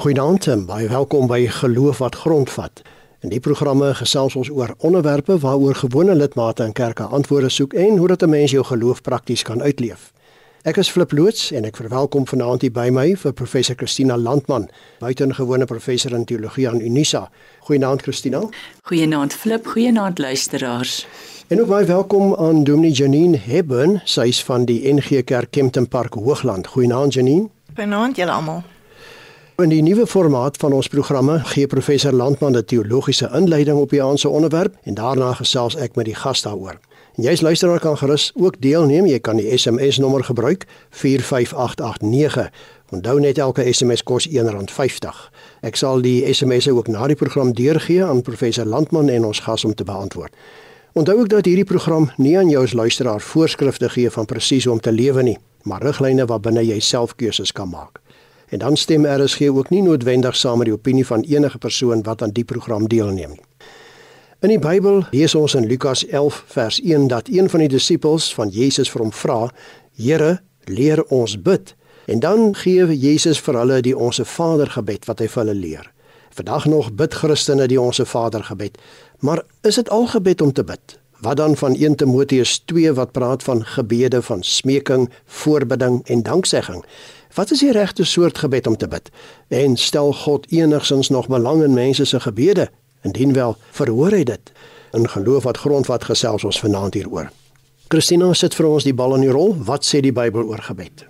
Goeienaand en baie welkom by Geloof wat grondvat. In die programme gesels ons oor onderwerpe waaroor gewone lidmate in kerke antwoorde soek en hoe dat 'n mens jou geloof prakties kan uitleef. Ek is Flip Loots en ek verwelkom vanaand hier by my vir professor Christina Landman, buitengewone professor in teologie aan Unisa. Goeienaand Christina. Goeienaand Flip, goeienaand luisteraars. En ook baie welkom aan Dominee Janine Hebben, sy is van die NG Kerk Kempton Park Hoogland. Goeienaand Janine. Goeienaand julle almal. In die nuwe formaat van ons programme gee professor Landman 'n teologiese inleiding op die aanse onderwerp en daarna gesels ek met die gas daaroor. En jy's luisteraar kan gerus ook deelneem. Jy kan die SMS nommer gebruik 45889. Onthou net elke SMS kos R1.50. Ek sal die SMS'e ook na die program deurgee aan professor Landman en ons gas om te beantwoord. Onthou ook dat hierdie program nie aan jou as luisteraar voorskrifte gee van presies hoe om te lewe nie, maar riglyne waarbinne jy self keuses kan maak. En dan stem RSG ook nie noodwendig saam met die opinie van enige persoon wat aan die program deelneem nie. In die Bybel lees ons in Lukas 11 vers 1 dat een van die disippels van Jesus vir hom vra: "Here, leer ons bid." En dan gee Jesus vir hulle die Onse Vader gebed wat hy vir hulle leer. Vandag nog bid Christene die Onse Vader gebed. Maar is dit al gebed om te bid? Wat dan van 1 Timoteus 2 wat praat van gebede van smeking, voorbidding en danksegging? Wat is die regte soort gebed om te bid? En stel God enigsins nog belang in mense se gebede? Indien wel, verhoor hy dit. In geloof wat grondvat gesels ons vanaand hieroor. Christina sit vir ons die bal in die rol. Wat sê die Bybel oor gebed?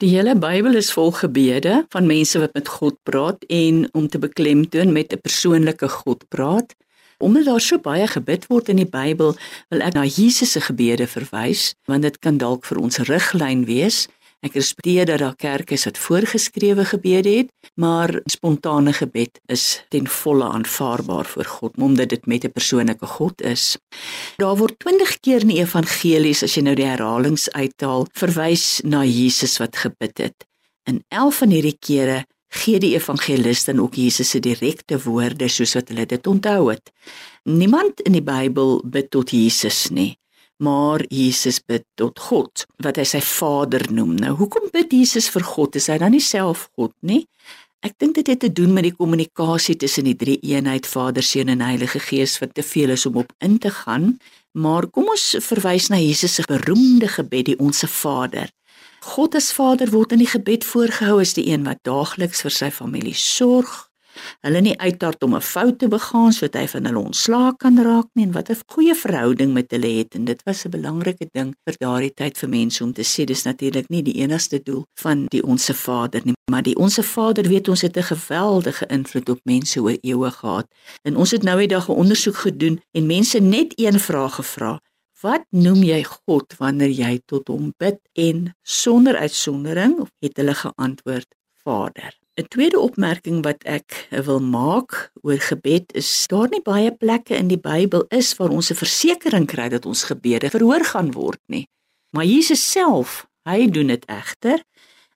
Die hele Bybel is vol gebede van mense wat met God praat en om te beklemtoon met 'n persoonlike God praat. Omdat daar so baie gebid word in die Bybel, wil ek na Jesus se gebede verwys, want dit kan dalk vir ons riglyn wees Ek respekteer dat daar kerke is wat voorgeskrewe gebede het, maar spontane gebed is ten volle aanvaarbaar voor God omdat dit met 'n persoonlike God is. Daar word 20 keer in die evangelies as jy nou die herhalings uithaal, verwys na Jesus wat gebid het. In 11 van hierdie kere gee die evangeliste dan ook Jesus se direkte woorde soos wat hulle dit onthou het. Niemand in die Bybel bid tot Jesus nie maar Jesus bid tot God wat hy sy Vader noem. Nou, hoekom bid Jesus vir God? Is hy dan nie self God nie? Ek dink dit het te doen met die kommunikasie tussen die drie eenheid Vader, Seun en Heilige Gees wat te veel is om op in te gaan, maar kom ons verwys na Jesus se beroemde gebed, die Onse Vader. God as Vader word in die gebed voorgehou as die een wat daagliks vir sy familie sorg, hulle nie uitdart om 'n fout te begaan sodat hy van hulle ontslaak kan raak nie en wat 'n goeie verhouding met hulle het en dit was 'n belangrike ding vir daardie tyd vir mense om te sê dis natuurlik nie die enigste doel van die onsse Vader nie maar die onsse Vader weet ons het 'n geweldige invloed op mense oor eeue gehad. En ons het nou die dag 'n ondersoek gedoen en mense net een vraag gevra Wat noem jy God wanneer jy tot hom bid en sonder uitsondering het hulle geantwoord Vader 'n tweede opmerking wat ek wil maak oor gebed is daar nie baie plekke in die Bybel is waar ons 'n versekering kry dat ons gebede verhoor gaan word nie. Maar Jesus self, hy doen dit egter.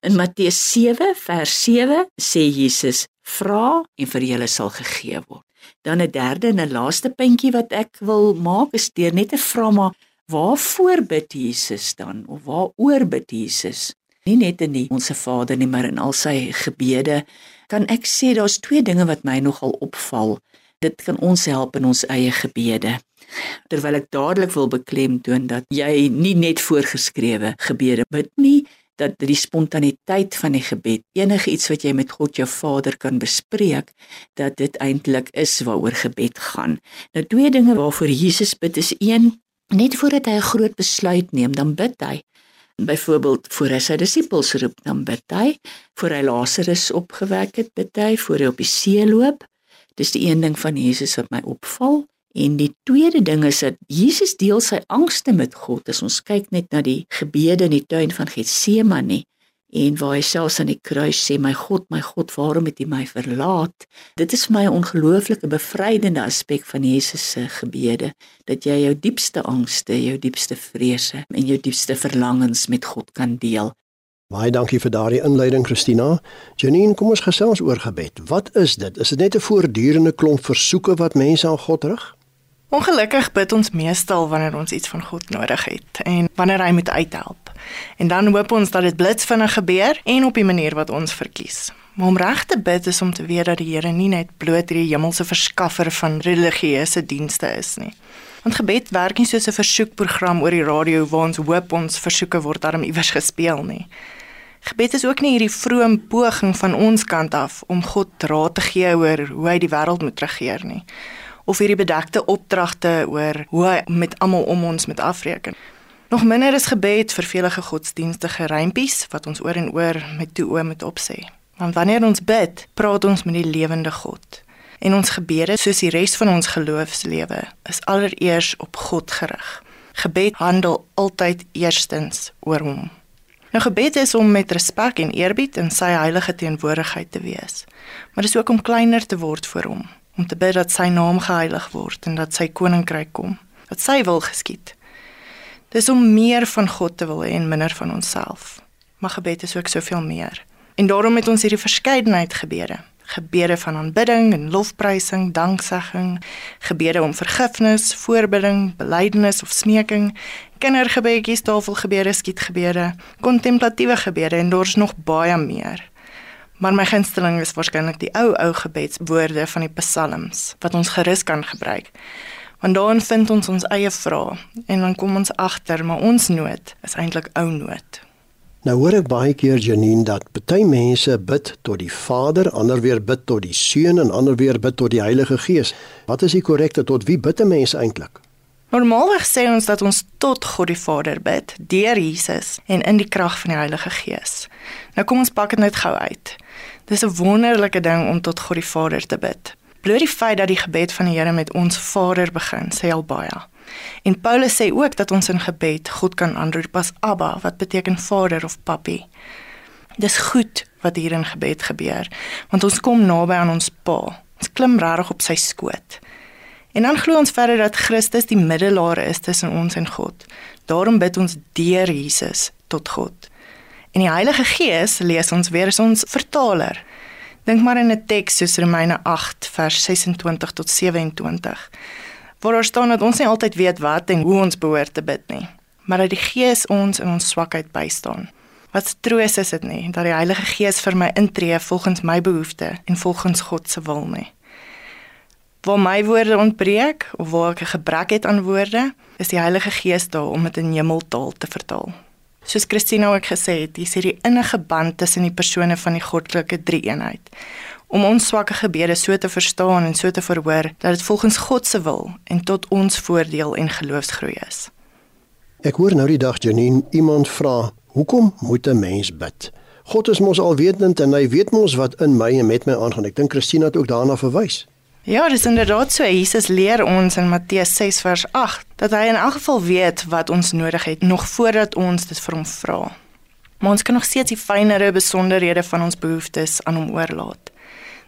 In Matteus 7 vers 7 sê Jesus: "Vra en vir julle sal gegee word." Dan 'n derde en 'n laaste puntjie wat ek wil maak is deur net te vra maar waarvoor bid Jesus dan of waaroor bid Jesus? nie net in die onsse Vader nie, maar in al sy gebede, kan ek sê daar's twee dinge wat my nogal opval. Dit kan ons help in ons eie gebede. Terwyl ek dadelik wil beklemtoon dat jy nie net voorgeskrewe gebede bid nie, dat die spontaniteit van die gebed, enige iets wat jy met God jou Vader kan bespreek, dat dit eintlik is waaroor gebed gaan. Nou twee dinge waarvoor Jesus bid is een Net voordat hy 'n groot besluit neem, dan bid hy. Byvoorbeeld voor hy sy disippels roep dan bid hy. Voor hy Lazarus opgewek het bid hy. Voor hy op die see loop. Dis die een ding van Jesus wat my opval en die tweede ding is dat Jesus deel sy angste met God as ons kyk net na die gebede in die tuin van Getsemane en waar hy selfs aan die kruis sê my God my God waarom het U my verlaat dit is vir my 'n ongelooflike bevrydende aspek van Jesus se gebede dat jy jou diepste angste jou diepste vrese en jou diepste verlangens met God kan deel Baie dankie vir daardie inleiding Christina. Janine, kom ons gesels oor gebed. Wat is dit? Is dit net 'n voortdurende klomp versoeke wat mense aan God rig? Ongelukkig bid ons meestal wanneer ons iets van God nodig het en wanneer hy moet uithelp. En dan hoop ons dat dit blitsvinnig gebeur en op die manier wat ons verkies. Maar om reg te bid is om te weet dat die Here nie net bloot hierdie hemelse verskaffer van religieuse dienste is nie. Want gebed werk nie soos 'n versoekprogram oor die radio waar ons hoop ons versoeke word daarom iewers gespeel nie. Gebed is ook nie hierdie vrome poging van ons kant af om God raad te gee oor hoe hy die wêreld moet regeer nie of hierdie bedekte opdragte oor hoe hy met almal om ons moet afreken. Nog minder is gebed vir vele godsdienstige rympies wat ons oor en oor met toe oë moet opsê. Want wanneer ons bid, praat ons met die lewende God. En ons gebede, soos die res van ons geloofslewe, is allereers op God gerig. Gebed handel altyd eerstens oor hom. Nou gebed is om met respek en eerbied in sy heilige teenwoordigheid te wees. Maar dit is ook om kleiner te word voor hom, om te bid dat sy naam geheilig word en dat sy koninkryk kom, dat sy wil geskied. Dis om meer van God te wil hê en minder van onsself. Maar gebed is ook soveel meer. En daarom het ons hierdie verskeidenheid gebede. Gebede van aanbidding en lofprysing, danksegging, gebede om vergifnis, voorbidding, belydenis of smeking, kindergebedjies, tafelgebede, skietgebede, kontemplatiewe gebede en daar's nog baie meer. Maar my gunsteling is waarskynlik die ou ou gebedswoorde van die psalms wat ons gerus kan gebruik. Want daarin vind ons ons eie vrae en dan kom ons agter maar ons nood is eintlik ou nood. Nou hoor ek baie keer Janine dat baie mense bid tot die Vader, ander weer bid tot die Seun en ander weer bid tot die Heilige Gees. Wat is die korrekte tot wie bid 'n mens eintlik? Normaalweg sê ons dat ons tot God die Vader bid deur Jesus en in die krag van die Heilige Gees. Nou kom ons pak dit net gou uit. Dis 'n wonderlike ding om tot God die Vader te bid. Bloot die feit dat die gebed van die Here met ons Vader begin, sê al baie. En Paulus sê ook dat ons in gebed God kan aanroep as Abba, wat beteken Vader of Papi. Dis goed wat hier in gebed gebeur, want ons kom naby aan ons Pa. Ons klim reg op sy skoot. En dan glo ons verder dat Christus die middelaar is tussen ons en God. Daarom bid ons deur Jesus tot God. En die Heilige Gees lees ons weer as ons vertaler. Dink maar in 'n teks soos Romeine 8 vers 26 tot 27. Waar daar staan dat ons nie altyd weet wat en hoe ons behoort te bid nie, maar dat die Gees ons in ons swakheid bystaan. Wat troos is dit nie dat die Heilige Gees vir my intree volgens my behoeftes en volgens God se wil nie waar my woorde ontbreek of waar ek 'n gebrek het aan woorde, is die Heilige Gees daar om dit in hemeltaal te vertaal. Soos Christina ook gesê het, is die innige band tussen die persone van die goddelike drie-eenheid. Om ons swakke gebede so te verstaan en so te verhoor dat dit volgens God se wil en tot ons voordeel en geloofsgroei is. Ek hoor nou die dag Janine iemand vra, "Hoekom moet 'n mens bid?" God is mos alwetend en hy weet mos wat in my en met my aangaan. Ek dink Christina het ook daarna verwys. Ja, dis inderdaad so. Jesus leer ons in Matteus 6 vers 8 dat hy in elk geval weet wat ons nodig het nog voordat ons dit vir hom vra. Maar ons kan nog steeds die fynere besonderhede van ons behoeftes aan hom oorlaat.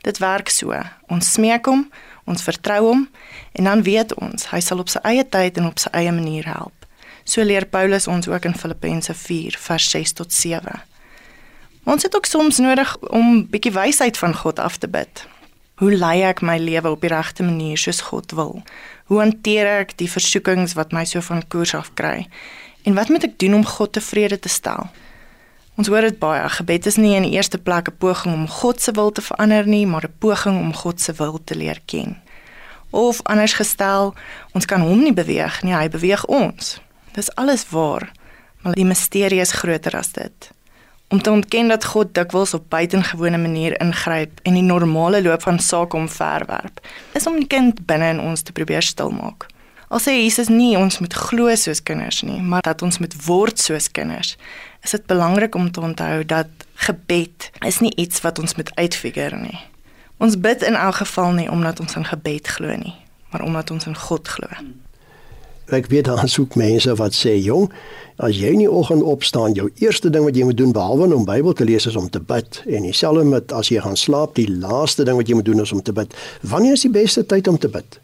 Dit werk so. Ons smeek hom, ons vertrou hom en dan weet ons hy sal op sy eie tyd en op sy eie manier help. So leer Paulus ons ook in Filippense 4 vers 6 tot 7. Ons het ook soms nodig om bietjie wysheid van God af te bid. Hoe lei ek my lewe op die regte manier soos God wil? Hoe hanteer ek die versoekings wat my so van koers af kry? En wat moet ek doen om God tevrede te stel? Ons hoor dit baie, gebed is nie in die eerste plek 'n poging om God se wil te verander nie, maar 'n poging om God se wil te leer ken. Of anders gestel, ons kan hom nie beweeg nie, hy beweeg ons. Dis alles waar, maar die misterie is groter as dit om te ontken dat God dikwels op buitengewone manier ingryp en die normale loop van sake omverwerp, is om die kind binne in ons te probeer stilmaak. Al sê Jesus nie ons moet glo soos kinders nie, maar dat ons moet word soos kinders. Is dit belangrik om te onthou dat gebed is nie iets wat ons moet uitfigure nie. Ons bid in elk geval nie omdat ons in gebed glo nie, maar omdat ons in God glo. Ek weet daar soek mense wat sê, "Jong, as jy in die oggend opstaan, jou eerste ding wat jy moet doen behalwe om Bybel te lees is om te bid." En dieselfde met as jy gaan slaap, die laaste ding wat jy moet doen is om te bid. Wanneer is die beste tyd om te bid?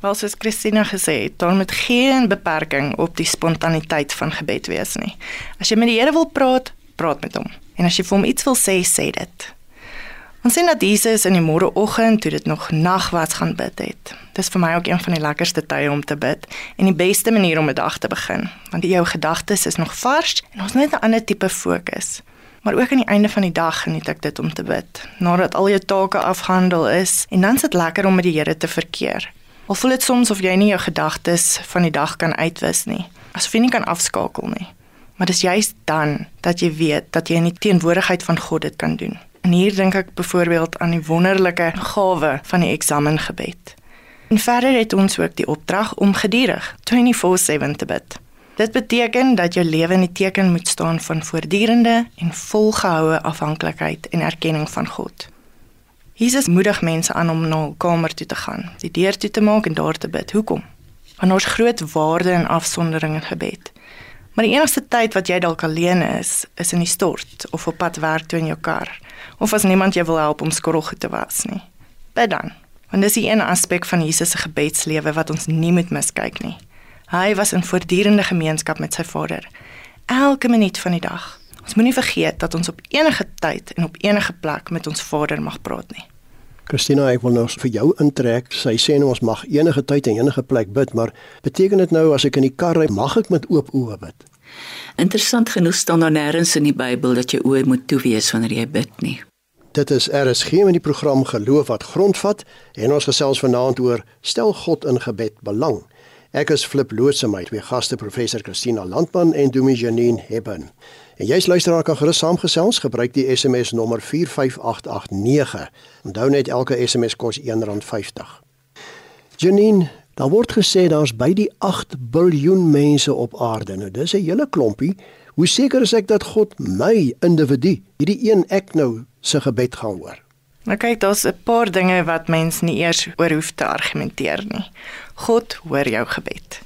Wel soos Christina gesê het, dan moet geen beperking op die spontaniteit van gebed wees nie. As jy met die Here wil praat, praat met hom. En as jy vir hom iets wil sê, sê dit. Ons sien dat Jesus in die môreoggend toe dit nog nag was gaan bid het. Dis vir my ook een van die lekkerste tye om te bid en die beste manier om 'n dag te begin, want jou gedagtes is nog vars en ons net 'n ander tipe fokus. Maar ook aan die einde van die dag geniet ek dit om te bid. Nadat al jou take afgehandel is, en dan sit lekker om met die Here te verkeer. Al voel dit soms of jy nie jou gedagtes van die dag kan uitwis nie, asof jy nie kan afskakel nie. Maar dis juist dan dat jy weet dat jy in die teenwoordigheid van God dit kan doen. En hier dink ek byvoorbeeld aan die wonderlike gawe van die eksamengebed. En verder het ons ook die opdrag om gedurig 24/7 te bid. Dit beteken dat jou lewe in die teken moet staan van voortdurende en volgehoue afhanklikheid en erkenning van God. Jesus moedig mense aan om na 'n kamer toe te gaan, die deur toe te maak en daar te bid. Hoekom? Want ons groot waarde in afsondering en gebed. Maar die enigste tyd wat jy dalk alleen is, is in die stort of op pad werk toe in jou kar of as niemand jou wil help om skottelgoed te was nie. Bid dan. Want dis 'n een aspek van Jesus se gebedslewe wat ons nie moet miskyk nie. Hy was in voortdurende gemeenskap met sy Vader elke minuut van die dag. Ons moenie vergeet dat ons op enige tyd en op enige plek met ons Vader mag praat nie. Christina, ek wil nou vir jou intrek. Sy sê nou ons mag enige tyd en enige plek bid, maar beteken dit nou as ek in die kar ry, mag ek met oop oë bid? Interessant genoeg staan daar nêrens in die Bybel dat jy oë moet toewees wanneer jy bid nie. Dit is RSG met die program Geloof wat grondvat en ons gesels vanaand oor stel God in gebed belang. Ek is Flip Loots en my twee gaste professor Christina Landman en Dominee Janine Hebben. En jy's luisteraar kan gerus saamgesels, gebruik die SMS nommer 45889. Onthou net elke SMS kos R1.50. Janine, daar word gesê daar's by die 8 biljoen mense op aarde. Nou dis 'n hele klompie. Hoe seker is ek dat God my individu, hierdie een ek nou se gebed gaan hoor? Nou kyk, daar's 'n paar dinge wat mens nie eers oor hoef te argumenteer nie. God hoor jou gebed.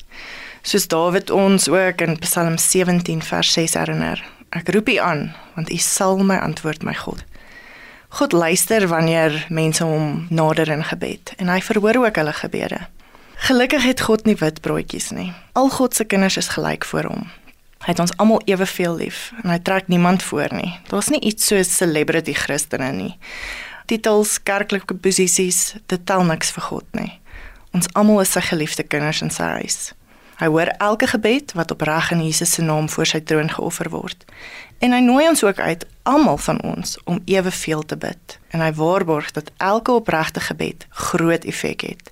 Soos Dawid ons ook in Psalm 17 vers 6 herinner. Ek roep U aan, want U sal my antwoord, my God. God luister wanneer mense hom nader in gebed en hy verhoor ook hulle gebede. Gelukkig het God nie wit broodjies nie. Al God se kinders is gelyk voor hom. Hy het ons almal eweveel lief en hy trek niemand voor nie. Daar's nie iets soos celebrity Christene nie. Titels, kerklike posisies, dit tel niks vir God nie. Ons almal is sy geliefde kinders in sy huis. Hy hoor elke gebed wat opreg in Jesus se naam voor sy troon geoffer word. En hy nooi ons ook uit, almal van ons, om eweveel te bid. En hy waarborg dat elke opregte gebed groot effek het.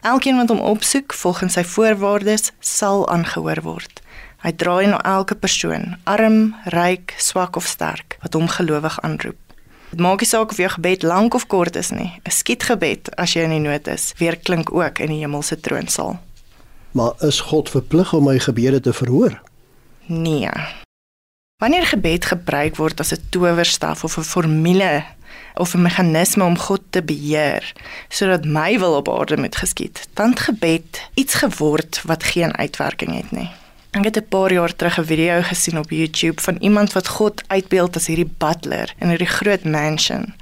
Elkeen wat hom opsoek volgens sy voorwaardes, sal aangehoor word. Hy draai na elke persoon, arm, ryk, swak of sterk, wat hom gelowig aanroep. Dit maak nie saak of jou gebed lank of kort is nie. 'n Skietgebed as jy in die nood is, weer klink ook in die hemelse troonsaal. Maar is God verplig om my gebede te verhoor? Nee. Wanneer gebed gebruik word as 'n towerstaf of 'n formule of 'n meganisme om God te beheer sodat my wil op aarde moet geskied, dan het gebed iets geword wat geen uitwerking het nie. Ek het 'n paar jaar terug 'n video gesien op YouTube van iemand wat God uitbeeld as hierdie butler in hierdie groot mansion.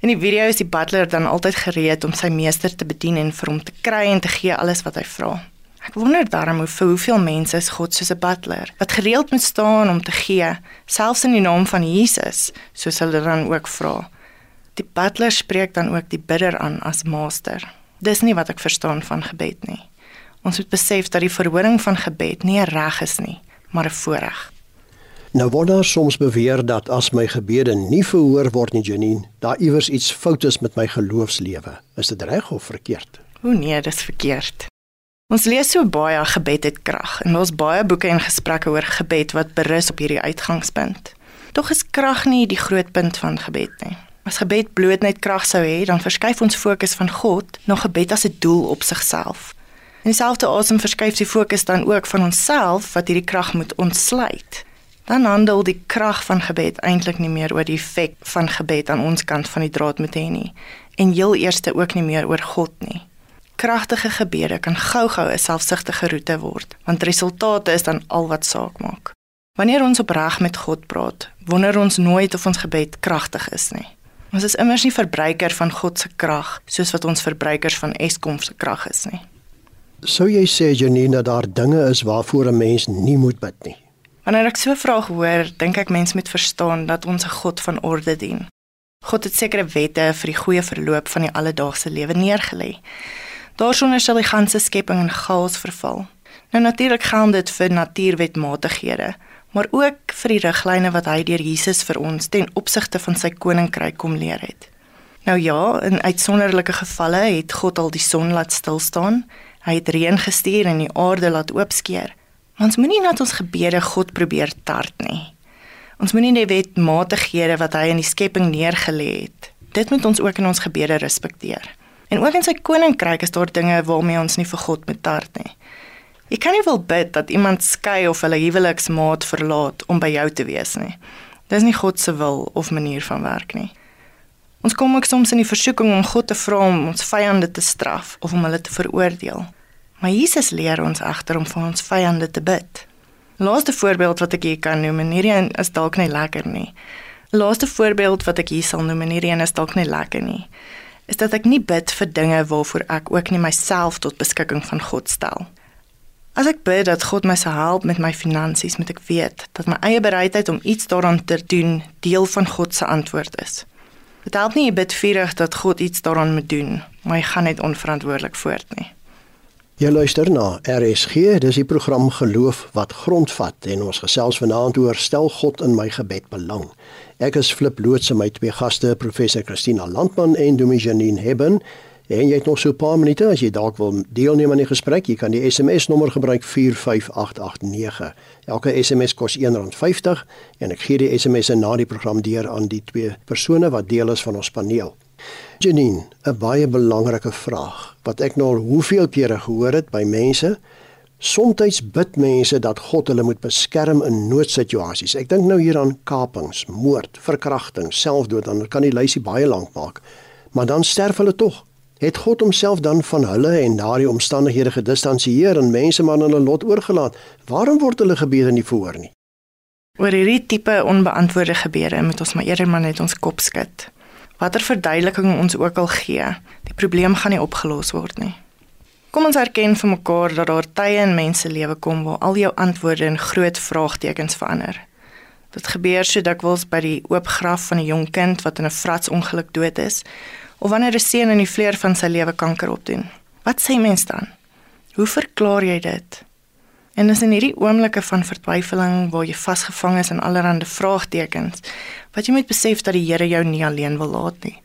In die video is die butler dan altyd gereed om sy meester te bedien en vir hom te kry en te gee alles wat hy vra. Ek wonder daarom hoe vir hoeveel mense is God soos 'n butler wat gereeld moet staan om te gee, selfs in die naam van Jesus, soos hulle dan ook vra. Die butler spreek dan ook die bidder aan as meester. Dis nie wat ek verstaan van gebed nie. Ons moet besef dat die verhoring van gebed nie 'n reg is nie, maar 'n voorreg. Nou word daar soms beweer dat as my gebede nie verhoor word nie, Janine, daar iewers iets fout is met my geloofslewe. Is dit reg of verkeerd? O nee, dis verkeerd. Ons lees so baie gebed het krag en ons baie boeke en gesprekke oor gebed wat berus op hierdie uitgangspunt. Tog is krag nie die groot punt van gebed nie. As gebed bloot net krag sou hê, dan verskuif ons fokus van God na gebed as 'n doel op sigself. En dieselfde asem verskuif die fokus dan ook van onsself wat hierdie krag moet ontsluit. Dan handel die krag van gebed eintlik nie meer oor die effek van gebed aan ons kant van die draad moet hê nie en heel eerste ook nie meer oor God nie. Kragtige gebede kan gou-gou 'n selfsugtige roete word, want resultate is dan al wat saak maak. Wanneer ons opreg met God praat, wonder ons nooit of ons gebed kragtig is nie. Ons is immers nie verbruiker van God se krag soos wat ons verbruikers van Eskom se krag is nie. Sou jy sê Janine dat daar dinge is waarvoor 'n mens nie moet bid nie? Wanneer ek so 'n vraag hoor, dink ek mens moet verstaan dat ons 'n God van orde dien. God het sekere wette vir die goeie verloop van die alledaagse lewe neergelê. Daarsonder sal die ganse skepping in chaos verval. Nou natuurlik gaan dit vir natuurwetmatighede, maar ook vir die riglyne wat hy deur Jesus vir ons ten opsigte van sy koninkryk kom leer het. Nou ja, in uitsonderlike gevalle het God al die son laat stil staan. Hy het reën gestuur en die aarde laat oopskeer. Maar ons moenie net ons gebede God probeer tart nie. Ons moenie net wetmatighede wat hy in die skepping neergelê het. Dit moet ons ook in ons gebede respekteer. En ook in sy koninkryk is daar dinge waarmee ons nie vir God moet tart nie. Jy kan nie wil bid dat iemand skei of hulle huweliksmaat verlaat om by jou te wees nie. Dis nie God se wil of manier van werk nie. Ons kom ook soms in die versoeking om God te vra om ons vyande te straf of om hulle te veroordeel. Maar Jesus leer ons egter om vir ons vyande te bid. Laaste voorbeeld wat ek hier kan noem, en hierdie is dalk nie lekker nie. Laaste voorbeeld wat ek hier sal noem, en hierdie is dalk nie lekker nie, is dat ek nie bid vir dinge waarvoor ek ook nie myself tot beskikking van God stel. As ek bid dat God my sal help met my finansies, moet ek weet dat my eie bereidheid om iets daaraan te doen deel van God se antwoord is. Dit help nie jy bid vurig dat God iets daaraan moet doen, maar jy gaan net onverantwoordelik voort nie. Jy luister na RSG, dis die program Geloof wat grondvat en ons gesels vanaand oor stel God in my gebed belang. Ek is Flip Loots en my twee gaste, professor Christina Landman en Dominee Janine Hebben. En jy het nog so 'n paar minute as jy dalk wil deelneem aan die gesprek. Jy kan die SMS nommer gebruik 45889. Elke SMS kos R1.50 en ek gee die SMS na die program deur aan die twee persone wat deel is van ons paneel. Janine, 'n baie belangrike vraag wat ek nou al hoeveel kere gehoor het by mense. Somstyds bid mense dat God hulle moet beskerm in noodsituasies. Ek dink nou hier aan kapings, moord, verkrachting, selfdood, dan kan die lysie baie lank maak. Maar dan sterf hulle tog het God homself dan van hulle en daardie omstandighede gedistansieer en mense maar aan hulle lot oorgelaat. Waarom word hulle gebede nie verhoor nie? Oor hierdie tipe onbeantwoorde gebede moet ons maar eerder maar net ons kop skud. Watter verduideliking ons ook al gee, die probleem gaan nie opgelos word nie. Kom ons erken vir mekaar dat daar tye in mense lewe kom waar al jou antwoorde in groot vraagtekens verander. Dit gebeur so dikwels by die oop graf van 'n jong kind wat in 'n fratsongeluk dood is of wanneer 'n seun in die vleur van sy lewe kanker opdoen. Wat sê mens dan? Hoe verklaar jy dit? En is in hierdie oomblikke van vertwyfeling waar jy vasgevang is in allerlei vraagtekens, wat jy moet besef dat die Here jou nie alleen wil laat nie.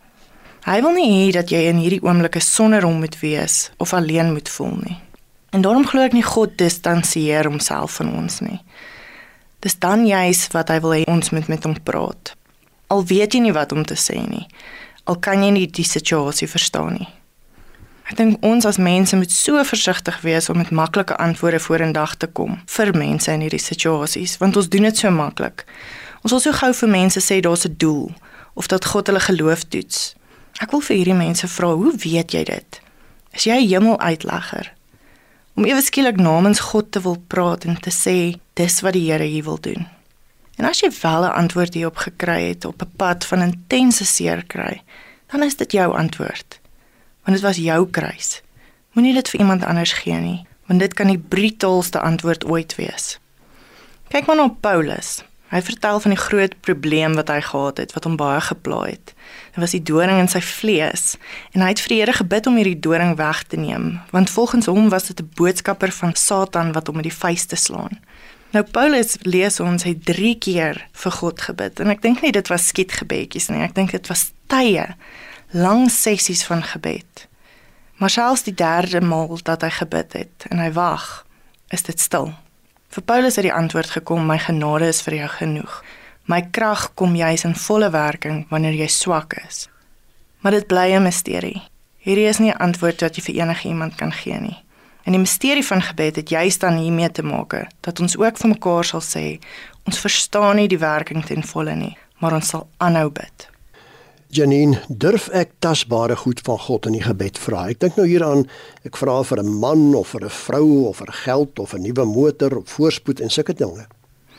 Hy wil nie hê dat jy in hierdie oomblikke sonder hom moet wees of alleen moet voel nie. En daarom glo ek nie God distansieer homself van ons nie. Dis dan juis wat hy wil hê ons moet met hom praat. Al weet jy nie wat om te sê nie al kan jy nie die situasie verstaan nie. Ek dink ons as mense moet so versigtig wees om met maklike antwoorde vorendag te kom vir mense in hierdie situasies, want ons doen dit so maklik. Ons wil so gou vir mense sê daar's 'n doel of dat God hulle geloof toets. Ek wil vir hierdie mense vra, hoe weet jy dit? Is jy 'n hemeluitlegger? Om ewe skielik namens God te wil praat en te sê dis wat die Here hier wil doen. En as jy wel 'n antwoord hierop gekry het op 'n pad van intense seer kry, dan is dit jou antwoord. Want dit was jou kruis. Moenie dit vir iemand anders gee nie, want dit kan die brutaalste antwoord ooit wees. Kyk maar na Paulus. Hy vertel van die groot probleem wat hy gehad het wat hom baie gepla het. Dit was die doring in sy vlees en hy het vir die Here gebid om hierdie doring weg te neem, want volgens hom was dit 'n boodskapper van Satan wat hom met die vuis te slaan. Nou Paulus lees ons hy 3 keer vir God gebid en ek dink nie dit was skietgebedjies nie. Ek dink dit was tye, lang sessies van gebed. Maar selfs die derde maal dat hy gebid het en hy wag, is dit stil. Vir Paulus het die antwoord gekom: "My genade is vir jou genoeg. My krag kom juis in volle werking wanneer jy swak is." Maar dit bly 'n misterie. Hierdie is nie 'n antwoord wat jy vir enige iemand kan gee nie. En die misterie van gebed het juist dan hiermee te maak dat ons ook vir mekaar sal sê ons verstaan nie die werking ten volle nie, maar ons sal aanhou bid. Janine, durf ek tasbare goed van God in die gebed vra? Ek dink nou hieraan, ek vra vir 'n man of vir 'n vrou of vir geld of 'n nuwe motor of voorspoed en sulke dinge.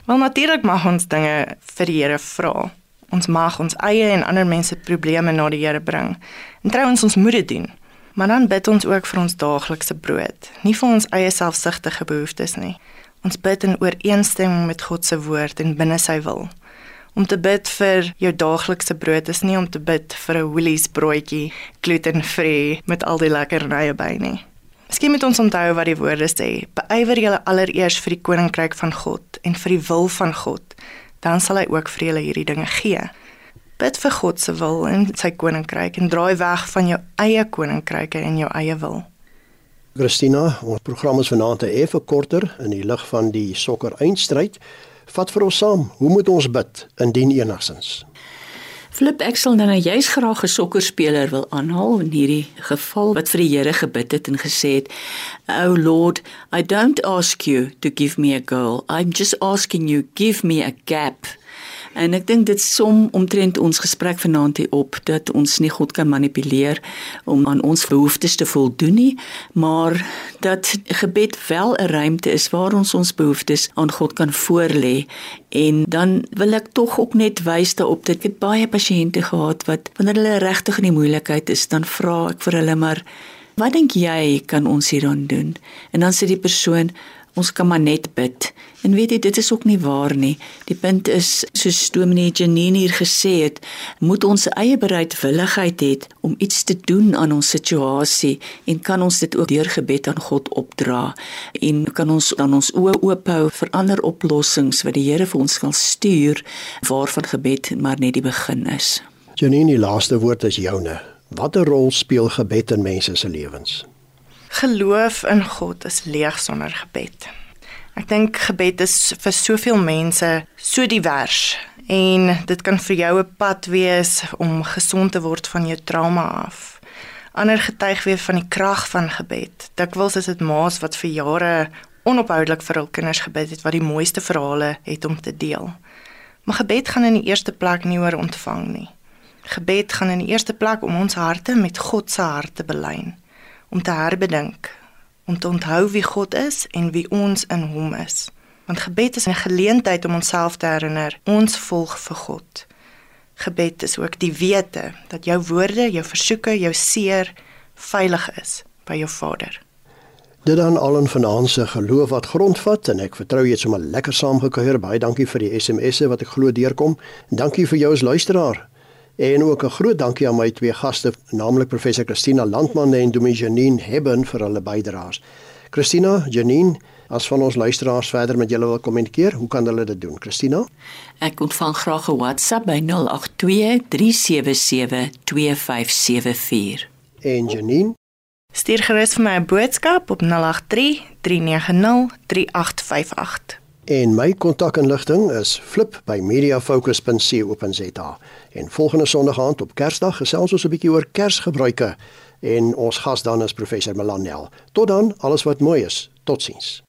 Wel natuurlik mag ons dinge vir die Here vra. Ons mag ons eie en ander mense probleme na die Here bring. En trouens ons moet dit doen. Maar dan bid ons ook vir ons daaglikse brood, nie vir ons eie selfsugtige behoeftes nie. Ons bid in ooreenstemming met God se woord en binne sy wil. Om te bid vir jou daaglikse brood is nie om te bid vir 'n Woolies broodjie gluten-vrye met al die lekkernye by nie. Miskien moet ons onthou wat die woorde sê: "Beywer julle allereers vir die koninkryk van God en vir die wil van God, dan sal hy ook vir julle hierdie dinge gee." Bid vir God se wil en sy koninkryk en draai weg van jou eie koninkryke en jou eie wil. Christina, ons program is vanaand effe korter in die lig van die sokker eindstryd. Vat vir ons saam, hoe moet ons bid indien enigsins? Flip ek sal dan nou juis graag 'n sokkerspeler wil aanhaal in hierdie geval wat vir die Here gebid het en gesê het: "O Lord, I don't ask you to give me a goal. I'm just asking you give me a gap." En ek dink dit som omtrent ons gesprek vanaand hier op dat ons nie God kan manipuleer om aan ons behoeftes te voldoen nie, maar dat gebed wel 'n ruimte is waar ons ons behoeftes aan God kan voorlê. En dan wil ek tog ook net wys daarop dat ek baie pasiënte gehad wat wanneer hulle regtig in die moeilikheid is, dan vra ek vir hulle maar wat dink jy kan ons hieraan doen? En dan sê die persoon ons kan maar net bid. En weet jy, dit is ook nie waar nie. Die punt is, soos Dominee Janine hier gesê het, moet ons eie bereidwilligheid hê om iets te doen aan ons situasie en kan ons dit ook deur gebed aan God opdra en kan ons dan ons oë oop hou vir ander oplossings wat die Here vir ons kan stuur waarvan gebed maar net die begin is. Janine, die laaste woord is joune. Watter rol speel gebed in mense se lewens? Geloof in God is leeg sonder gebed. Ek dink gebed is vir soveel mense so divers en dit kan vir jou 'n pad wees om gesond te word van jou trauma af. Ander getuig weer van die krag van gebed. Dikwels is dit ma's wat vir jare onophoudelik vir hul kinders gebid het wat die mooiste verhale het om te deel. Maar gebed gaan in die eerste plek nie oor ontvang nie. Gebed gaan in die eerste plek om ons harte met God se hart te belyn om te herbedink, om te onthou wie God is en wie ons in hom is. Want gebed is 'n geleentheid om onsself te herinner, ons volg vir God. Gebed is ook die wete dat jou woorde, jou versoeke, jou seer veilig is by jou Vader. Dit dan al in vanaand se geloof wat grondvat en ek vertrou jy het sommer lekker saamgekuier. Baie dankie vir die SMS'e wat ek glo deurkom. En dankie vir jou as luisteraar. En ook 'n groot dankie aan my twee gaste, naamlik professor Christina Landman en Dominee Janine Hebben vir hulle bydraes. Christina, Janine, as van ons luisteraars verder met julle wil kommunikeer, hoe kan hulle dit doen? Christina? Ek ontvang graag 'n WhatsApp by 082 377 2574. En Janine? Stuur gerus vir my 'n boodskap op 083 390 3858. En my kontakinligting is flip@mediafocus.co.za. En volgende Sondag aand op Kersdag gesels ons 'n bietjie oor Kersgebruike en ons gas dan is professor Melanel. Tot dan, alles wat mooi is. Totsiens.